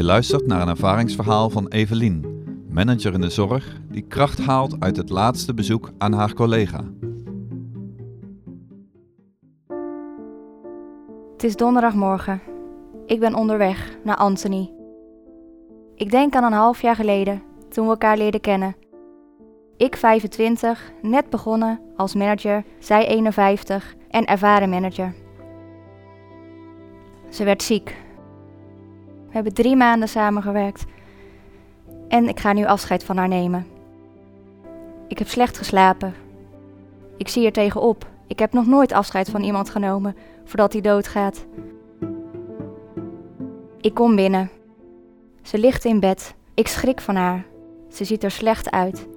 Je luistert naar een ervaringsverhaal van Evelien, manager in de zorg, die kracht haalt uit het laatste bezoek aan haar collega. Het is donderdagmorgen. Ik ben onderweg naar Anthony. Ik denk aan een half jaar geleden, toen we elkaar leerden kennen. Ik 25, net begonnen als manager, zij 51 en ervaren manager. Ze werd ziek. We hebben drie maanden samengewerkt en ik ga nu afscheid van haar nemen. Ik heb slecht geslapen. Ik zie er tegenop. Ik heb nog nooit afscheid van iemand genomen voordat hij doodgaat. Ik kom binnen. Ze ligt in bed. Ik schrik van haar. Ze ziet er slecht uit.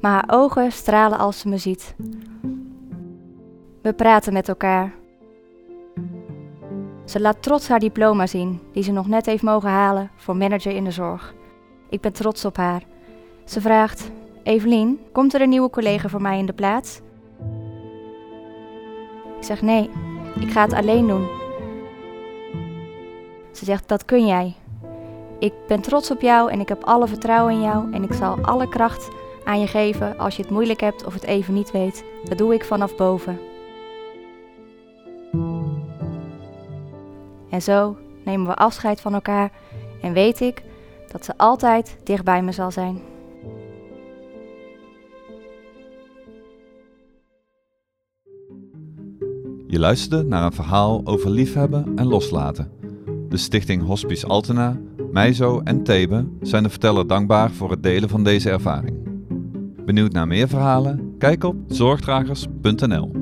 Maar haar ogen stralen als ze me ziet. We praten met elkaar. Ze laat trots haar diploma zien, die ze nog net heeft mogen halen voor manager in de zorg. Ik ben trots op haar. Ze vraagt: Evelien, komt er een nieuwe collega voor mij in de plaats? Ik zeg nee, ik ga het alleen doen. Ze zegt: Dat kun jij. Ik ben trots op jou en ik heb alle vertrouwen in jou en ik zal alle kracht aan je geven als je het moeilijk hebt of het even niet weet. Dat doe ik vanaf boven. En zo nemen we afscheid van elkaar en weet ik dat ze altijd dicht bij me zal zijn. Je luisterde naar een verhaal over liefhebben en loslaten. De stichting Hospice Altena, Meizo en Thebe zijn de verteller dankbaar voor het delen van deze ervaring. Benieuwd naar meer verhalen? Kijk op zorgdragers.nl